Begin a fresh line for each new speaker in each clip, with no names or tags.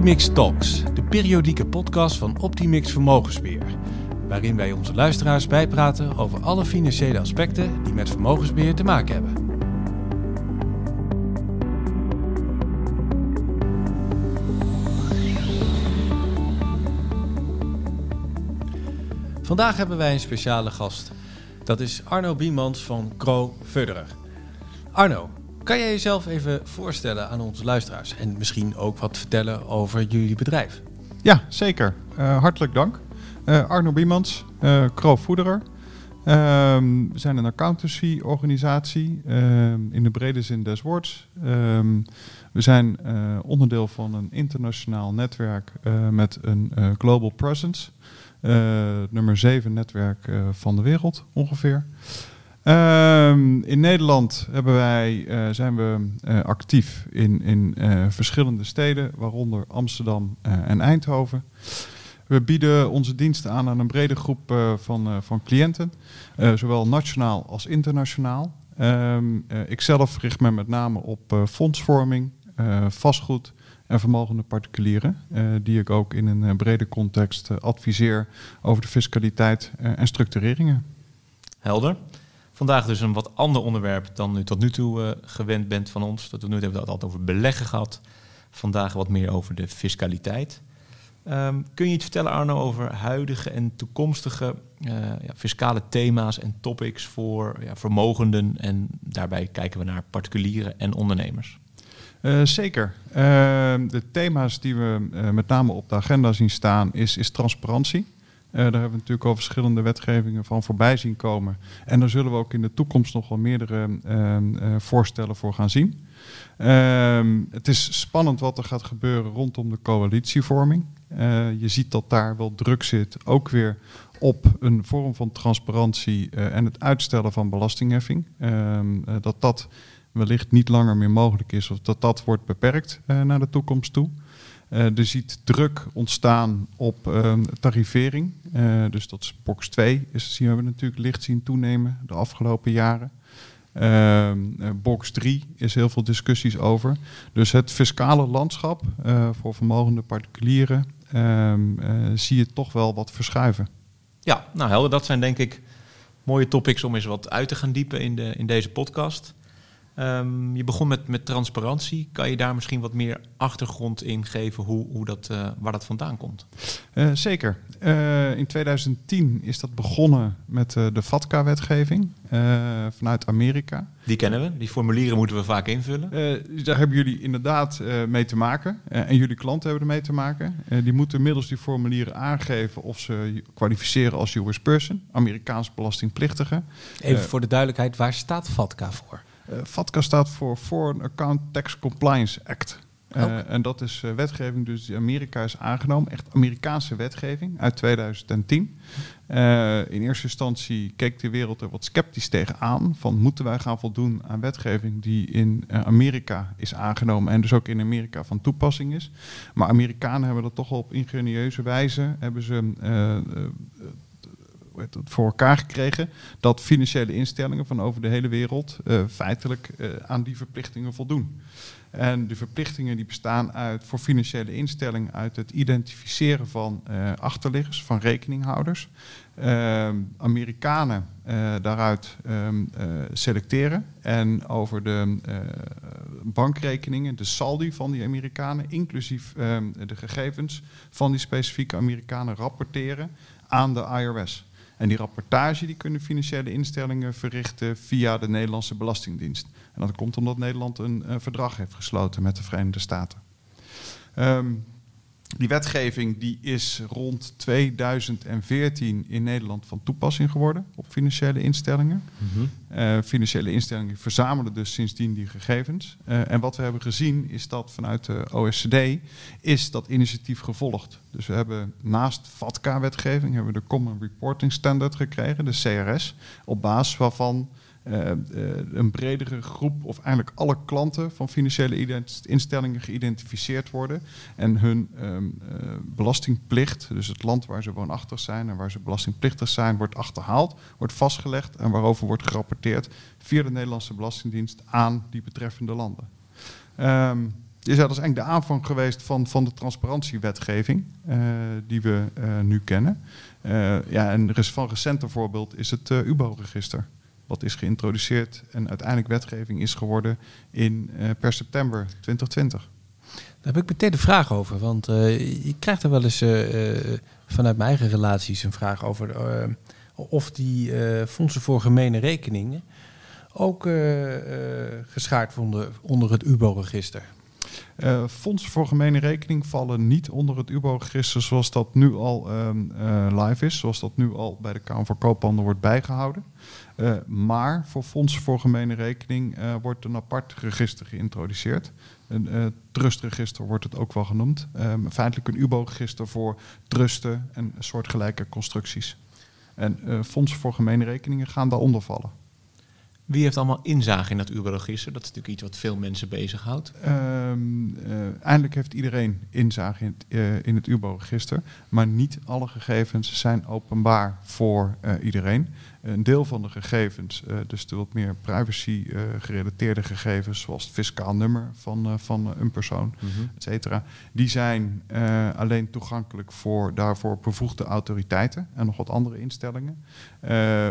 Optimix Talks, de periodieke podcast van Optimix Vermogensbeheer. Waarin wij onze luisteraars bijpraten over alle financiële aspecten die met vermogensbeheer te maken hebben. Vandaag hebben wij een speciale gast. Dat is Arno Biemans van Cro Furderer. Arno, kan jij jezelf even voorstellen aan onze luisteraars en misschien ook wat vertellen over jullie bedrijf?
Ja, zeker. Uh, hartelijk dank. Uh, Arno Biemans, uh. Ehm, we zijn een accountancy-organisatie um, in de brede zin des woords. Um, we zijn onderdeel van een internationaal netwerk met een global presence. nummer 7 netwerk van de wereld ongeveer. Um, in Nederland wij, uh, zijn we uh, actief in, in uh, verschillende steden, waaronder Amsterdam en Eindhoven. We bieden onze diensten aan aan een brede groep van, van cliënten, zowel nationaal als internationaal. Um, ik zelf richt me met name op fondsvorming, vastgoed en vermogende particulieren, die ik ook in een brede context adviseer over de fiscaliteit en structureringen.
Helder. Vandaag dus een wat ander onderwerp dan u tot nu toe uh, gewend bent van ons. Tot nu toe hebben we het altijd over beleggen gehad. Vandaag wat meer over de fiscaliteit. Um, kun je iets vertellen, Arno, over huidige en toekomstige uh, ja, fiscale thema's en topics voor ja, vermogenden? En daarbij kijken we naar particulieren en ondernemers.
Uh, zeker. de thema's die we met name op de agenda zien staan is, is transparantie. Uh, daar hebben we natuurlijk al verschillende wetgevingen van voorbij zien komen. En daar zullen we ook in de toekomst nog wel meerdere uh, uh, voorstellen voor gaan zien. Ehm, het is spannend wat er gaat gebeuren rondom de coalitievorming. je ziet dat daar wel druk zit, ook weer op een vorm van transparantie en het uitstellen van belastingheffing. Ehm, dat dat wellicht niet langer meer mogelijk is of dat dat wordt beperkt naar de toekomst toe. Uh, er ziet druk ontstaan op uh, tarivering. Uh, dus dat is box 2. Is, zien we natuurlijk licht zien toenemen de afgelopen jaren. Ehm, box 3 is heel veel discussies over. Dus het fiscale landschap voor vermogende particulieren ehm, zie je toch wel wat verschuiven.
Ja, nou helder. Dat zijn denk ik mooie topics om eens wat uit te gaan diepen in, de, in deze podcast. Um, je begon met, met transparantie. Kan je daar misschien wat meer achtergrond in geven hoe, hoe dat, uh, waar dat vandaan komt?
Uh, zeker. Uh, in 2010 is dat begonnen met de FATCA-wetgeving vanuit Amerika.
Die kennen we. Die formulieren moeten we vaak invullen.
daar hebben jullie inderdaad mee te maken. en jullie klanten hebben ermee te maken. die moeten middels die formulieren aangeven of ze kwalificeren als US person, Amerikaans belastingplichtige.
Even voor de duidelijkheid, waar staat FATCA voor?
FATCA staat voor Foreign Account Tax Compliance Act. Uh, en dat is uh, wetgeving dus die Amerika is aangenomen. Echt Amerikaanse wetgeving uit 2010. in eerste instantie keek de wereld er wat sceptisch tegenaan. Van moeten wij gaan voldoen aan wetgeving die in Amerika is aangenomen. En dus ook in Amerika van toepassing is. Maar Amerikanen hebben dat toch op ingenieuze wijze. Hebben ze voor elkaar gekregen dat financiële instellingen van over de hele wereld uh, feitelijk uh, aan die verplichtingen voldoen. En de verplichtingen die bestaan uit voor financiële instellingen uit het identificeren van uh, achterliggers, van rekeninghouders. Ehm, Amerikanen daaruit um, selecteren en over de bankrekeningen, de saldi van die Amerikanen, inclusief um, de gegevens van die specifieke Amerikanen rapporteren aan de IRS. En die rapportage die kunnen financiële instellingen verrichten via de Nederlandse Belastingdienst. En dat komt omdat Nederland een uh, verdrag heeft gesloten met de Verenigde Staten. Um, die wetgeving die is rond 2014 in Nederland van toepassing geworden op financiële instellingen. Mm -hmm. uh, financiële instellingen verzamelen dus sindsdien die gegevens. Uh, en wat we hebben gezien is dat vanuit de OECD is dat initiatief gevolgd. Dus we hebben naast FATCA-wetgeving hebben we de Common Reporting Standard gekregen, de CRS, op basis waarvan een bredere groep, of eigenlijk alle klanten van financiële instellingen geïdentificeerd worden. En hun um, uh, belastingplicht, dus het land waar ze woonachtig zijn en waar ze belastingplichtig zijn, wordt achterhaald, wordt vastgelegd en waarover wordt gerapporteerd via de Nederlandse Belastingdienst aan die betreffende landen. Um, dat is eigenlijk de aanvang geweest van, van de transparantiewetgeving die we nu kennen. Uh, ja, en van recenter voorbeeld is het UBO-register. Wat is geïntroduceerd en uiteindelijk wetgeving is geworden in, per september 2020.
Daar heb ik meteen de vraag over. Want je krijgt er wel eens vanuit mijn eigen relaties een vraag over of die fondsen voor gemene rekeningen ook geschaard vonden onder het UBO-register.
Uh, fondsen voor gemene rekening vallen niet onder het UBO-register zoals dat nu al uh, uh, live is, zoals dat nu al bij de Kamer van Koophandel wordt bijgehouden. Uh, maar voor fondsen voor gemene rekening wordt een apart register geïntroduceerd. Een trustregister wordt het ook wel genoemd. Um, feitelijk een UBO-register voor trusten en soortgelijke constructies. En fondsen voor gemene rekeningen gaan daaronder vallen.
Wie heeft allemaal inzage in dat UBO-register? Dat is natuurlijk iets wat veel mensen bezighoudt.
Um, eindelijk heeft iedereen inzage in het, uh, in het UBO-register. Maar niet alle gegevens zijn openbaar voor uh, iedereen. Een deel van de gegevens, dus de wat meer privacy-gerelateerde gegevens, zoals het fiscaal nummer van, van een persoon, mm -hmm. et cetera, die zijn alleen toegankelijk voor daarvoor bevoegde autoriteiten en nog wat andere instellingen.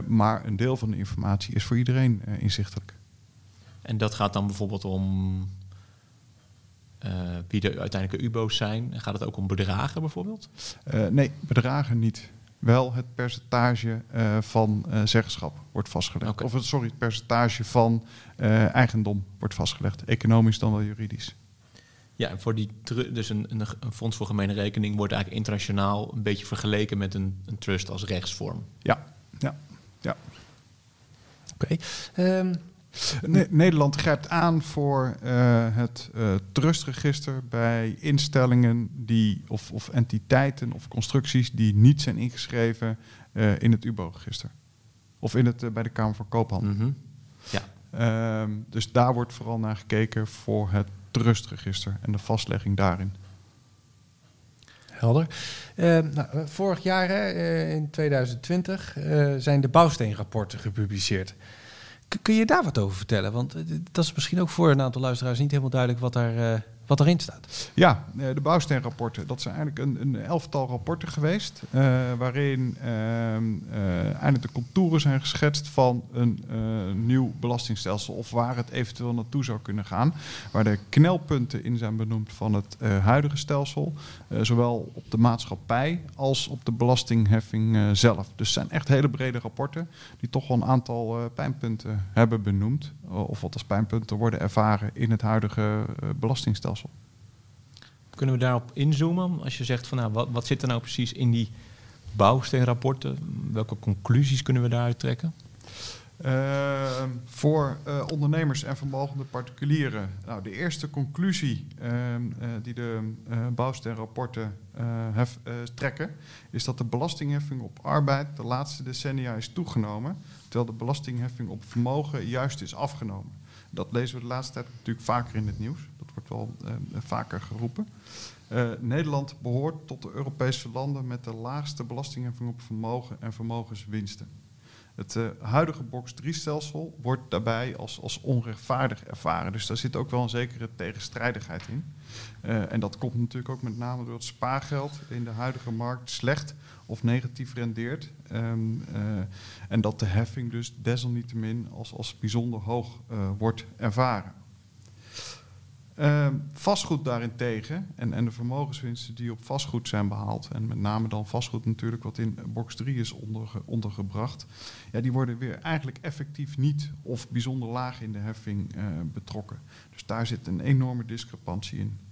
maar een deel van de informatie is voor iedereen inzichtelijk.
En dat gaat dan bijvoorbeeld om uh, wie de uiteindelijke UBO's zijn. Gaat het ook om bedragen bijvoorbeeld?
Uh, nee, bedragen niet. Wel het percentage van zeggenschap wordt vastgelegd. Okay. Of sorry, het percentage van eigendom wordt vastgelegd. Economisch dan wel juridisch.
Ja, voor die dus een, een, een, fonds voor gemene rekening wordt eigenlijk internationaal een beetje vergeleken met een, een trust als rechtsvorm.
Ja, ja, ja.
Oké. Okay. Um,
ne Nederland grijpt aan voor uh, het uh, trustregister bij instellingen die, of, of, entiteiten of constructies die niet zijn ingeschreven uh, in het UBO-register. Of in het, bij de Kamer van Koophandel.
Mm -hmm.
Ja. Um, dus daar wordt vooral naar gekeken voor het trustregister en de vastlegging daarin.
Helder. Uh, nou, vorig jaar, hè, in 2020, uh, zijn de bouwsteenrapporten gepubliceerd. Kun je daar wat over vertellen? Want dat is misschien ook voor een aantal luisteraars niet helemaal duidelijk wat daar uh, wat erin staat.
Ja, de bouwsteenrapporten. Dat zijn eigenlijk een, een elftal rapporten geweest. Uh, waarin uh, eindelijk de contouren zijn geschetst van een nieuw belastingstelsel. Of waar het eventueel naartoe zou kunnen gaan. Waar de knelpunten in zijn benoemd van het huidige stelsel. zowel op de maatschappij als op de belastingheffing zelf. Dus het zijn echt hele brede rapporten. Die toch wel een aantal pijnpunten hebben benoemd. of wat als pijnpunten worden ervaren in het huidige belastingstelsel.
Kunnen we daarop inzoomen? Als je zegt van nou, wat, wat zit er nou precies in die bouwsteenrapporten? Welke conclusies kunnen we daaruit trekken?
Uh, voor uh, ondernemers en vermogende particulieren. Nou, de eerste conclusie uh, die de bouwsteenrapporten hef, trekken, is dat de belastingheffing op arbeid de laatste decennia is toegenomen, terwijl de belastingheffing op vermogen juist is afgenomen. Dat lezen we de laatste tijd natuurlijk vaker in het nieuws. Wordt wel uh, vaker geroepen. Uh, Nederland behoort tot de Europese landen met de laagste belastingheffing op vermogen en vermogenswinsten. Het uh, huidige box 3-stelsel wordt daarbij als, als onrechtvaardig ervaren. Dus daar zit ook wel een zekere tegenstrijdigheid in. En dat komt natuurlijk ook met name door het spaargeld in de huidige markt slecht of negatief rendeert. Uh, en dat de heffing dus desalniettemin als, als bijzonder hoog wordt ervaren. Uh, vastgoed daarentegen en, en de vermogenswinsten die op vastgoed zijn behaald, en met name dan vastgoed natuurlijk wat in box 3 is onderge, ondergebracht, ja, die worden weer eigenlijk effectief niet of bijzonder laag in de heffing uh, betrokken. Dus daar zit een enorme discrepantie in.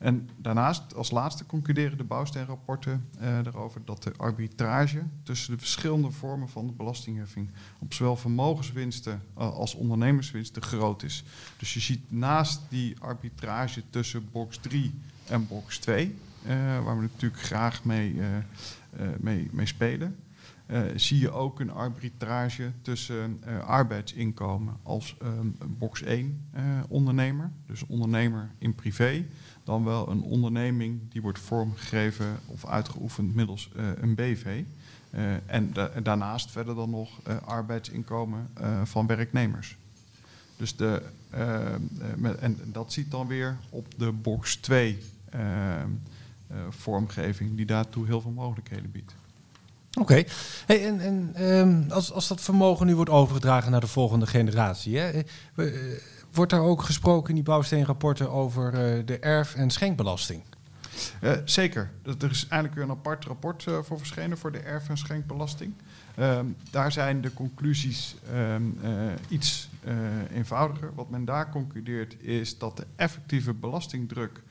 En daarnaast, als laatste, concluderen de bouwsteenrapporten uh, erover dat de arbitrage tussen de verschillende vormen van de belastingheffing op zowel vermogenswinsten uh, als ondernemerswinsten groot is. Dus je ziet naast die arbitrage tussen box 3 en box 2, uh, waar we natuurlijk graag mee, mee, mee spelen, zie je ook een arbitrage tussen uh, arbeidsinkomen als um, box 1 uh, ondernemer, dus ondernemer in privé, dan wel een onderneming die wordt vormgegeven of uitgeoefend middels een BV. en da daarnaast verder dan nog arbeidsinkomen van werknemers. Dus de, en dat ziet dan weer op de box 2 uh, vormgeving, die daartoe heel veel mogelijkheden biedt.
Oké. En en um, als, als dat vermogen nu wordt overgedragen naar de volgende generatie, hè, wordt daar ook gesproken in die bouwsteenrapporten over uh, de erf- en schenkbelasting?
Zeker. Er is eigenlijk weer een apart rapport voor verschenen voor de erf- en schenkbelasting. Um, daar zijn de conclusies um, iets eenvoudiger. Wat men daar concludeert is dat de effectieve belastingdruk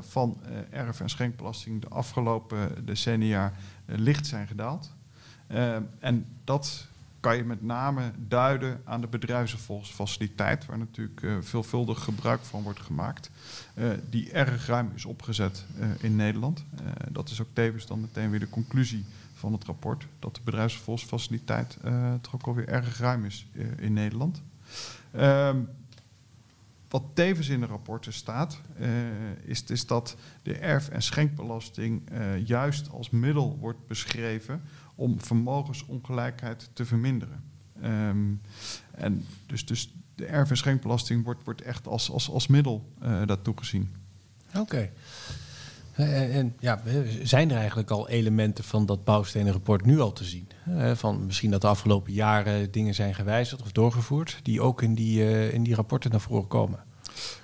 van erf- en schenkbelasting de afgelopen decennia licht zijn gedaald. Ehm, en dat kan je met name duiden aan de bedrijfsvolksfaciliteit, waar natuurlijk veelvuldig gebruik van wordt gemaakt, die erg ruim is opgezet in Nederland. dat is ook tevens dan meteen weer de conclusie van het rapport, dat de bedrijfsvolksfaciliteit toch ook alweer erg ruim is in Nederland. Um, wat tevens in de rapporten staat, is, is, dat de erf- en schenkbelasting juist als middel wordt beschreven om vermogensongelijkheid te verminderen. Um, en dus, dus de erf- en schenkbelasting wordt, wordt echt als, als, als middel uh, daartoe gezien.
Oké. En, en, ja, zijn er eigenlijk al elementen van dat bouwstenenrapport nu al te zien? Van misschien dat de afgelopen jaren dingen zijn gewijzigd of doorgevoerd, die ook in die, uh, in die rapporten naar voren komen?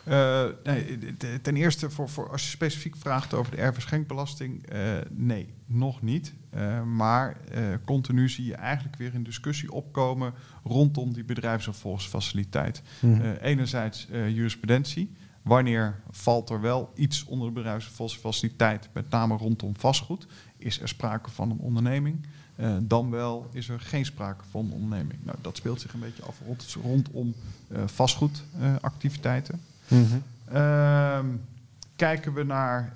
Uh, nee, ten eerste, voor, voor als je specifiek vraagt over de erfverschenkbelasting, uh, nee, nog niet. Uh, maar continu zie je eigenlijk weer een discussie opkomen rondom die bedrijfsopvolgsfaciliteit. Mm -hmm. enerzijds jurisprudentie. Wanneer valt er wel iets onder de bedrijfsopvolgsfaciliteit, met name rondom vastgoed? Is er sprake van een onderneming? Uh, dan wel is er geen sprake van een onderneming. Nou, dat speelt zich een beetje af rond, rondom uh, vastgoedactiviteiten. Uh, mm -hmm. kijken we naar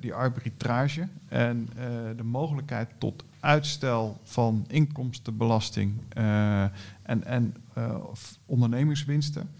die arbitrage en de mogelijkheid tot uitstel van inkomstenbelasting en, en ondernemingswinsten.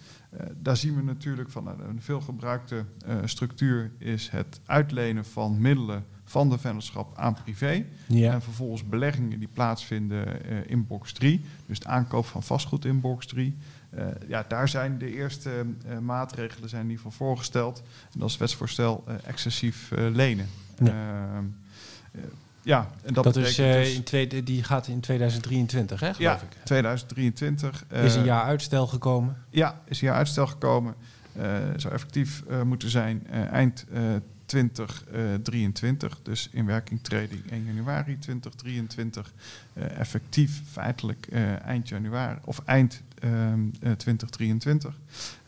daar zien we natuurlijk van een veelgebruikte structuur is het uitlenen van middelen van de vennootschap aan privé. Ja. En vervolgens beleggingen die plaatsvinden in box 3. Dus de aankoop van vastgoed in box 3. Uh, ja, daar zijn de eerste uh, maatregelen zijn die van voorgesteld. En dat is wetsvoorstel excessief lenen. Ja. Ehm, ja, en dat,
dat is, dus, in die gaat in 2023, hè, geloof
ja,
ik.
2023.
is een jaar uitstel gekomen?
Ja, is een jaar uitstel gekomen. zou effectief moeten zijn eind 2023, dus in werking treding 1 januari 2023, uh, effectief feitelijk eind januari of eind um, uh, 2023.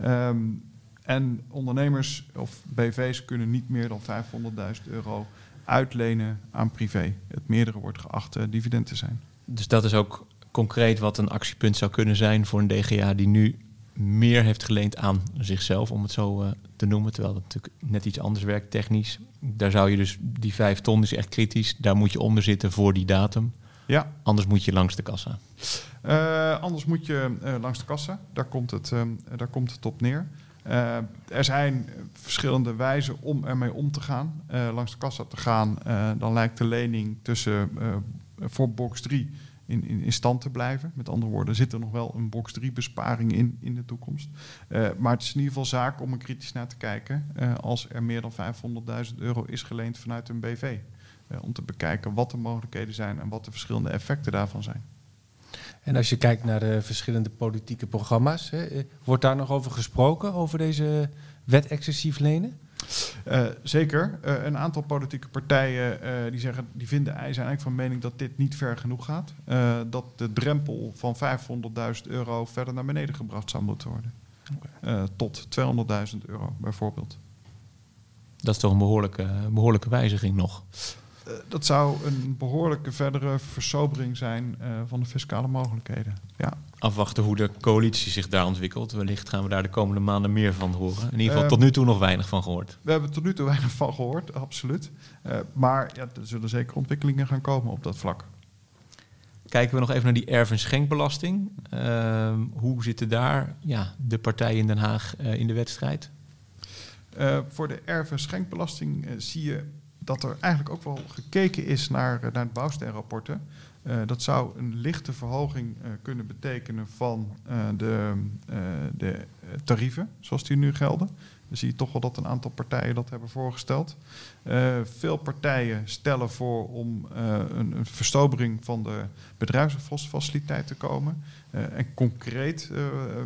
Um, en ondernemers of BV's kunnen niet meer dan 500.000 euro uitlenen aan privé. Het meerdere wordt geacht dividend te zijn.
Dus dat is ook concreet wat een actiepunt zou kunnen zijn voor een DGA die nu meer heeft geleend aan zichzelf, om het zo uh, te noemen. Terwijl dat natuurlijk net iets anders werkt technisch. Daar zou je dus, die vijf ton is echt kritisch. Daar moet je onder zitten voor die datum.
Ja.
Anders moet je langs de kassa.
Uh, anders moet je uh, langs de kassa. Daar komt het, daar komt het op neer. Er zijn verschillende wijzen om ermee om te gaan. langs de kassa te gaan, dan lijkt de lening tussen voor box 3 in, in, in, stand te blijven. Met andere woorden, zit er nog wel een box 3 besparing in in de toekomst. Maar het is in ieder geval zaak om er kritisch naar te kijken als er meer dan 500.000 euro is geleend vanuit een BV. Om te bekijken wat de mogelijkheden zijn en wat de verschillende effecten daarvan zijn.
En als je kijkt naar de verschillende politieke programma's, hè, wordt daar nog over gesproken, over deze wet excessief lenen?
Uh, zeker. Uh, een aantal politieke partijen uh, die zeggen, die vinden, zijn eigenlijk van mening dat dit niet ver genoeg gaat. dat de drempel van 500.000 euro verder naar beneden gebracht zou moeten worden. Okay. tot 200.000 euro bijvoorbeeld.
Dat is toch een behoorlijke, behoorlijke wijziging nog?
Uh, dat zou een behoorlijke verdere versobering zijn uh, van de fiscale mogelijkheden. Ja.
Afwachten hoe de coalitie zich daar ontwikkelt. Wellicht gaan we daar de komende maanden meer van horen. In ieder geval uh, tot nu toe nog weinig van gehoord.
We hebben tot nu toe weinig van gehoord, absoluut. maar ja, er zullen zeker ontwikkelingen gaan komen op dat vlak.
Kijken we nog even naar die erf- en schenkbelasting. Ehm, hoe zitten daar ja, de partijen in Den Haag in de wedstrijd?
voor de erf- en schenkbelasting zie je dat er eigenlijk ook wel gekeken is naar, naar de bouwsteenrapporten. Uh, dat zou een lichte verhoging uh, kunnen betekenen van de, de tarieven zoals die nu gelden. Dan zie je toch wel dat een aantal partijen dat hebben voorgesteld. veel partijen stellen voor om een, een, verstobering van de bedrijfsfaciliteit te komen. en concreet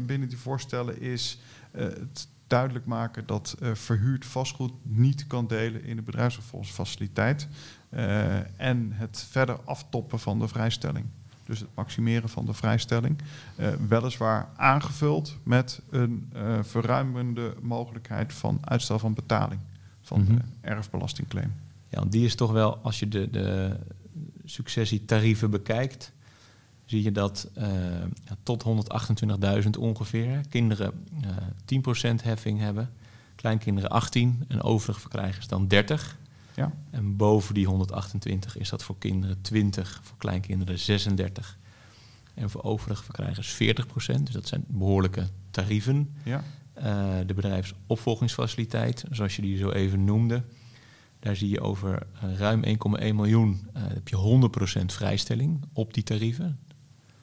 binnen die voorstellen is het duidelijk maken dat verhuurd vastgoed niet kan delen in de bedrijfsfaciliteit. Uh, en het verder aftoppen van de vrijstelling. Dus het maximeren van de vrijstelling. Uh, weliswaar aangevuld met een verruimende mogelijkheid van uitstel van betaling van mm-hmm. de erfbelastingclaim.
Ja, want die is toch wel, als je de, de successietarieven bekijkt, zie je dat ja, tot 128.000 ongeveer kinderen 10% heffing hebben, kleinkinderen 18 en overige verkrijgers dan 30. Ja. En boven die 128 is dat voor kinderen 20, voor kleinkinderen 36. En voor overige verkrijgers 40 procent. Dus dat zijn behoorlijke tarieven. Ja. Uh, de bedrijfsopvolgingsfaciliteit, zoals je die zo even noemde. Daar zie je over ruim 1,1 miljoen heb je 100% vrijstelling op die tarieven.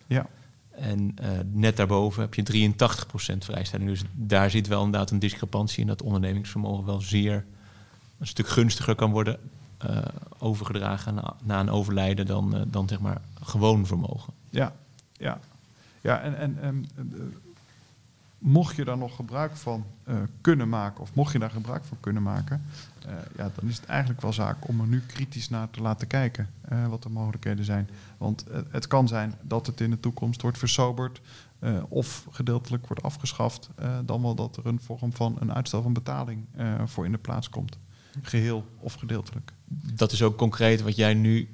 Ja. En net daarboven heb je 83% vrijstelling. Dus daar zit wel inderdaad een discrepantie in dat ondernemingsvermogen wel zeer een stuk gunstiger kan worden uh, overgedragen na, na, een overlijden dan, uh, dan zeg maar gewoon vermogen.
Ja, ja. ja en, en, en mocht je daar nog gebruik van kunnen maken, of mocht je daar gebruik van kunnen maken, ja, dan is het eigenlijk wel zaak om er nu kritisch naar te laten kijken wat de mogelijkheden zijn. Want het kan zijn dat het in de toekomst wordt versoberd. of gedeeltelijk wordt afgeschaft, dan wel dat er een vorm van een uitstel van betaling voor in de plaats komt geheel of gedeeltelijk.
Dat is ook concreet wat jij nu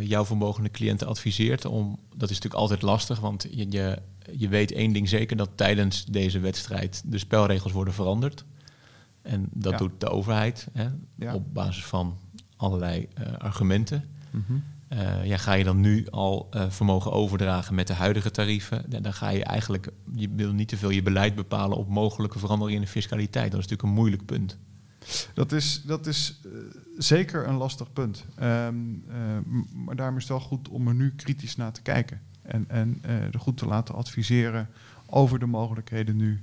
jouw vermogende cliënten adviseert. Om, dat is natuurlijk altijd lastig, want je, je, je weet één ding zeker, dat tijdens deze wedstrijd de spelregels worden veranderd. En dat doet de overheid hè, ja. op basis van allerlei uh, argumenten. Mm -hmm. uh, ja, ga je dan nu al vermogen overdragen met de huidige tarieven, dan, dan ga je eigenlijk, je wil niet te veel je beleid bepalen op mogelijke veranderingen in de fiscaliteit. Dat is natuurlijk een moeilijk punt.
Dat is, dat is zeker een lastig punt. Um, uh, maar daarom is het wel goed om er nu kritisch naar te kijken. En, en uh, er goed te laten adviseren over de mogelijkheden nu.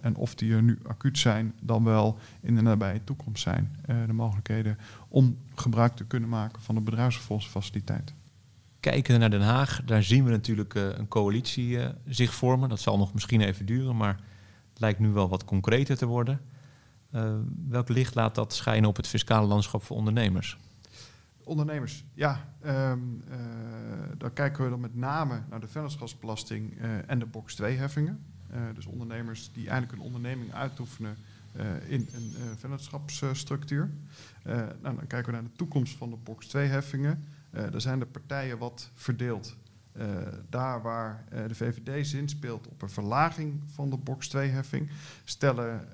en of die er nu acuut zijn, dan wel in de nabije toekomst zijn. de mogelijkheden om gebruik te kunnen maken van de bedrijfsfaciliteit.
Kijken naar Den Haag, daar zien we natuurlijk een coalitie zich vormen. Dat zal nog misschien even duren, maar het lijkt nu wel wat concreter te worden. Welk licht laat dat schijnen op het fiscale landschap voor ondernemers?
Ondernemers, ja. Um, uh, dan kijken we dan met name naar de vennootschapsbelasting uh, en de box 2-heffingen. dus ondernemers die eigenlijk een onderneming uitoefenen in een vennootschapsstructuur. nou, dan kijken we naar de toekomst van de box 2-heffingen. daar zijn de partijen wat verdeeld. Daar waar de VVD zin speelt op een verlaging van de box 2-heffing, stellen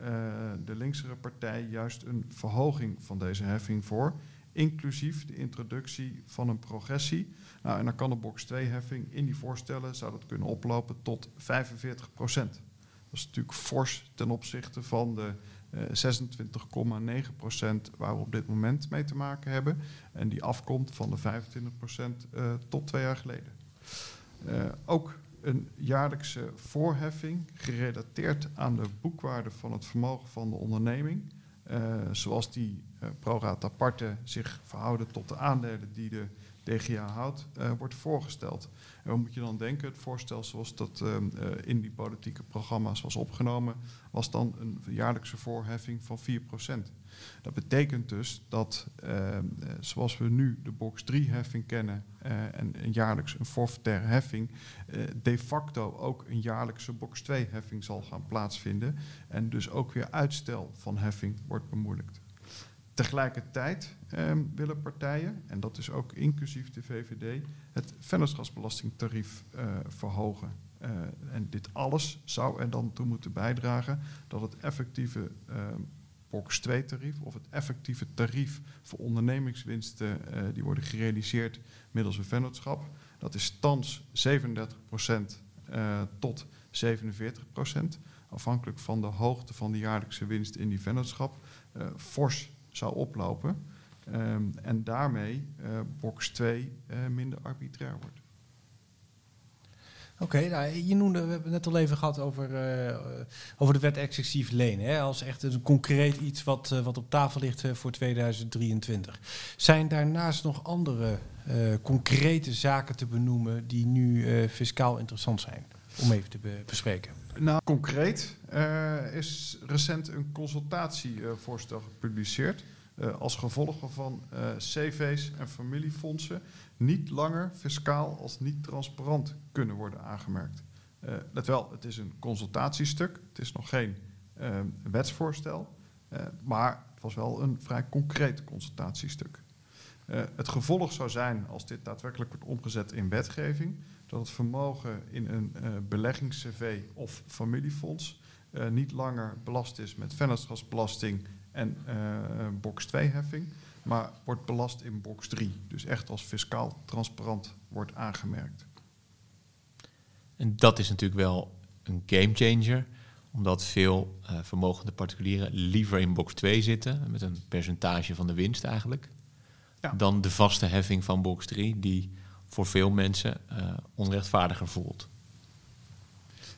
de linksere partijen juist een verhoging van deze heffing voor, inclusief de introductie van een progressie. Nou, en dan kan de box 2-heffing in die voorstellen zou dat kunnen oplopen tot 45 procent. Dat is natuurlijk fors ten opzichte van de 26,9 procent waar we op dit moment mee te maken hebben. En die afkomt van de 25 procent tot twee jaar geleden. Uh, ook een jaarlijkse voorheffing gerelateerd aan de boekwaarde van het vermogen van de onderneming. Uh, zoals die uh, pro rata aparte zich verhouden tot de aandelen die de DGA houdt, uh, wordt voorgesteld. En wat moet je dan denken? Het voorstel zoals dat uh, in die politieke programma's was opgenomen, was dan een jaarlijkse voorheffing van 4%. Dat betekent dus dat, uh, zoals we nu de box 3 heffing kennen en, en, jaarlijks een forfaitaire heffing, de facto ook een jaarlijkse box 2 heffing zal gaan plaatsvinden. En dus ook weer uitstel van heffing wordt bemoeilijkt. Tegelijkertijd ehm, willen partijen, en dat is ook inclusief de VVD, het vennootschapsbelastingtarief verhogen. en dit alles zou er dan toe moeten bijdragen dat het effectieve ehm, box 2 tarief of het effectieve tarief voor ondernemingswinsten uh, die worden gerealiseerd middels een vennootschap. Dat is thans 37% uh, tot 47% afhankelijk van de hoogte van de jaarlijkse winst in die vennootschap, fors zou oplopen. Ehm, en daarmee uh, box 2 uh, minder arbitrair wordt.
Oké, nou, je noemde, we hebben het net al even gehad over, uh, over de wet excessief lenen. Hè, als echt een concreet iets wat, wat op tafel ligt voor 2023. Zijn daarnaast nog andere concrete zaken te benoemen die nu fiscaal interessant zijn? Om even te be bespreken.
Nou, concreet is recent een consultatievoorstel gepubliceerd. als gevolg van CV's en familiefondsen niet langer fiscaal als niet transparant kunnen worden aangemerkt. Let wel, het is een consultatiestuk, het is nog geen wetsvoorstel, maar het was wel een vrij concreet consultatiestuk. Het gevolg zou zijn, als dit daadwerkelijk wordt omgezet in wetgeving, dat het vermogen in een beleggings-CV of familiefonds niet langer belast is met vennootschapsbelasting en box 2-heffing, maar wordt belast in box 3. Dus echt als fiscaal transparant wordt aangemerkt.
En dat is natuurlijk wel een gamechanger, omdat veel uh, vermogende particulieren liever in box 2 zitten, met een percentage van de winst eigenlijk, ja. dan de vaste heffing van box 3, die voor veel mensen uh, onrechtvaardiger voelt.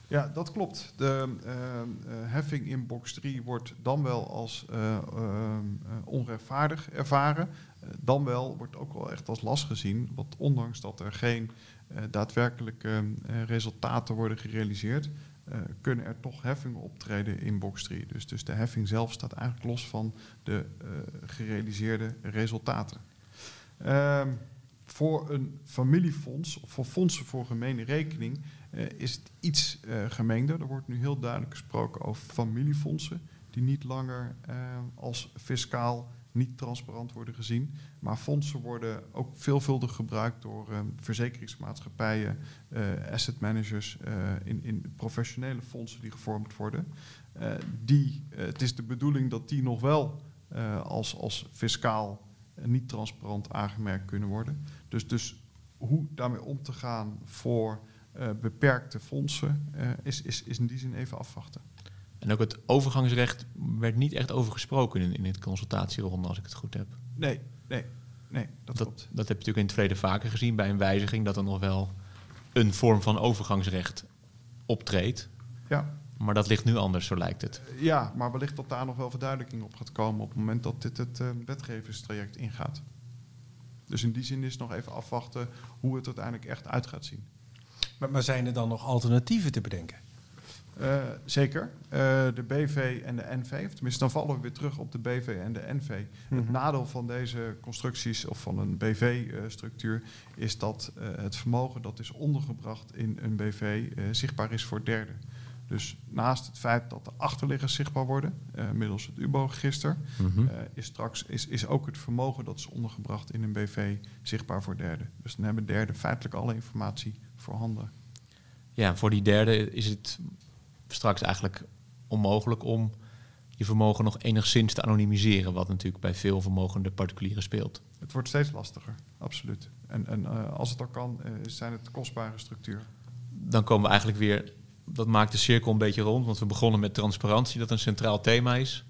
Ja, dat klopt. De uh, heffing in box 3 wordt dan wel als uh, onrechtvaardig ervaren. dan wel wordt ook wel echt als last gezien. Want ondanks dat er geen daadwerkelijke resultaten worden gerealiseerd, kunnen er toch heffingen optreden in box 3. Dus, dus de heffing zelf staat eigenlijk los van de gerealiseerde resultaten. Ehm, voor een familiefonds of voor fondsen voor gemene rekening uh, is het iets uh, gemengder. Er wordt nu heel duidelijk gesproken over familiefondsen die niet langer uh, als fiscaal niet transparant worden gezien. Maar fondsen worden ook veelvuldig gebruikt door verzekeringsmaatschappijen, asset managers, in, in, professionele fondsen die gevormd worden. die, het is de bedoeling dat die nog wel als, als fiscaal niet transparant aangemerkt kunnen worden. Dus, dus hoe daarmee om te gaan voor uh, beperkte fondsen uh, is, is, is in die zin even afwachten.
En ook het overgangsrecht werd niet echt over gesproken in, in het consultatieronde, als ik het goed heb.
Nee, nee, nee, dat,
dat
klopt.
Dat heb je natuurlijk in het verleden vaker gezien bij een wijziging, dat er nog wel een vorm van overgangsrecht optreedt.
Ja.
Maar dat ligt nu anders, zo lijkt het.
Uh, ja, maar wellicht dat daar nog wel verduidelijking op gaat komen op het moment dat dit het uh, wetgevingstraject ingaat. Dus in die zin is nog even afwachten hoe het uiteindelijk echt uit gaat zien.
Maar, maar zijn er dan nog alternatieven te bedenken?
Uh, zeker. Uh, de BV en de NV, of tenminste dan vallen we weer terug op de BV en de NV. Mm -hmm. Het nadeel van deze constructies of van een BV-structuur uh, is dat het vermogen dat is ondergebracht in een BV zichtbaar is voor derden. Dus naast het feit dat de achterliggers zichtbaar worden, uh, middels het UBO-register, mm -hmm. uh, is straks is, is ook het vermogen dat is ondergebracht in een BV zichtbaar voor derden. Dus dan hebben derden feitelijk alle informatie voorhanden.
Ja, voor die derde is het straks eigenlijk onmogelijk om je vermogen nog enigszins te anonimiseren, wat natuurlijk bij veel vermogende particulieren speelt.
Het wordt steeds lastiger, absoluut. En, en uh, als het al kan, zijn het kostbare structuren.
Dan komen we eigenlijk weer dat maakt de cirkel een beetje rond, want we begonnen met transparantie, dat een centraal thema is.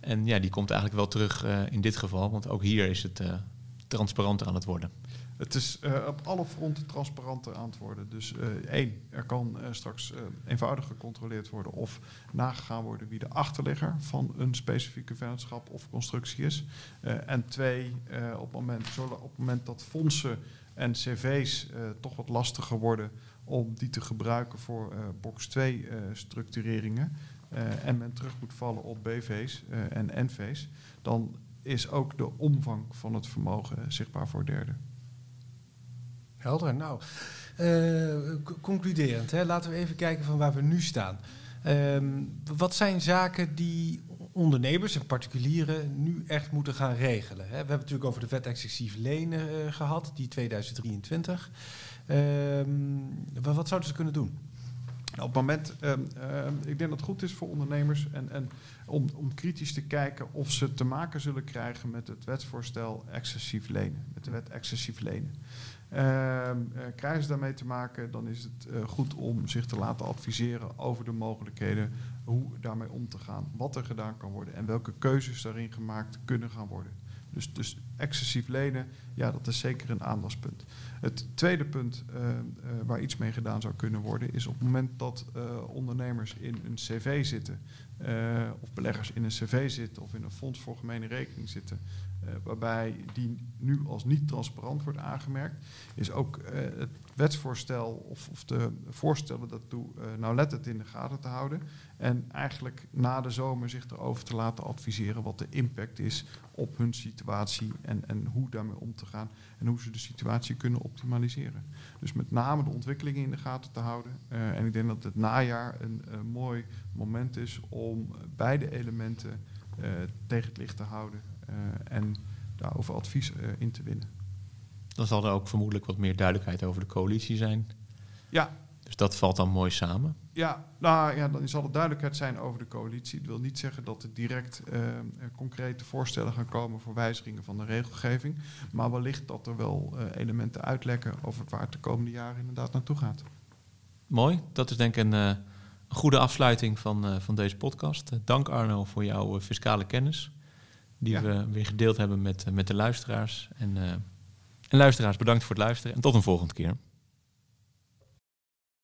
En ja, die komt eigenlijk wel terug uh, in dit geval, want ook hier is het uh, transparanter aan het worden.
Het is uh, op alle fronten transparanter aan het worden. Dus één, er kan straks eenvoudig gecontroleerd worden of nagegaan worden wie de achterligger van een specifieke vennootschap of constructie is. en twee, op, het moment, op het moment dat fondsen en cv's toch wat lastiger worden om die te gebruiken voor uh, box 2 uh, structureringen uh, en men terug moet vallen op BV's en NV's, dan is ook de omvang van het vermogen zichtbaar voor derden.
Helder. Nou, concluderend, hè, laten we even kijken van waar we nu staan. Um, wat zijn zaken die ondernemers en particulieren nu echt moeten gaan regelen? Hè? We hebben het natuurlijk over de wet lenen gehad, die 2023. Um, wat zouden ze kunnen doen?
Nou, op het moment, um, uh, ik denk dat het goed is voor ondernemers en, en om, om, kritisch te kijken of ze te maken zullen krijgen met het wetsvoorstel excessief lenen, met de wet excessief lenen. Uh, krijgen ze daarmee te maken, dan is het uh, goed om zich te laten adviseren over de mogelijkheden hoe daarmee om te gaan, wat er gedaan kan worden en welke keuzes daarin gemaakt kunnen gaan worden. Dus, dus excessief lenen, ja, dat is zeker een aandachtspunt. Het tweede punt uh, uh, waar iets mee gedaan zou kunnen worden, is op het moment dat uh, ondernemers in een cv zitten, of beleggers in een cv zitten of in een fonds voor gemene rekening zitten, waarbij die nu als niet transparant wordt aangemerkt, is ook het wetsvoorstel of, of de voorstellen daartoe nauwlettend in de gaten te houden. En eigenlijk na de zomer zich erover te laten adviseren wat de impact is op hun situatie en, en hoe daarmee om te gaan en hoe ze de situatie kunnen optimaliseren. Dus met name de ontwikkelingen in de gaten te houden. Uh, en ik denk dat het najaar een, mooi moment is om beide elementen uh, tegen het licht te houden uh, en daarover advies in te winnen.
Dan zal er ook vermoedelijk wat meer duidelijkheid over de coalitie zijn.
Ja.
Dus dat valt dan mooi samen.
Ja, nou ja, dan zal er duidelijkheid zijn over de coalitie. Het wil niet zeggen dat er direct uh, concrete voorstellen gaan komen voor wijzigingen van de regelgeving. Maar wellicht dat er wel uh, elementen uitlekken over waar het de komende jaren inderdaad naartoe gaat.
Mooi, dat is denk ik een, uh, een goede afsluiting van, van deze podcast. dank Arno voor jouw fiscale kennis, die ja. we weer gedeeld hebben met, met de luisteraars. En, en luisteraars, bedankt voor het luisteren en tot een volgende keer.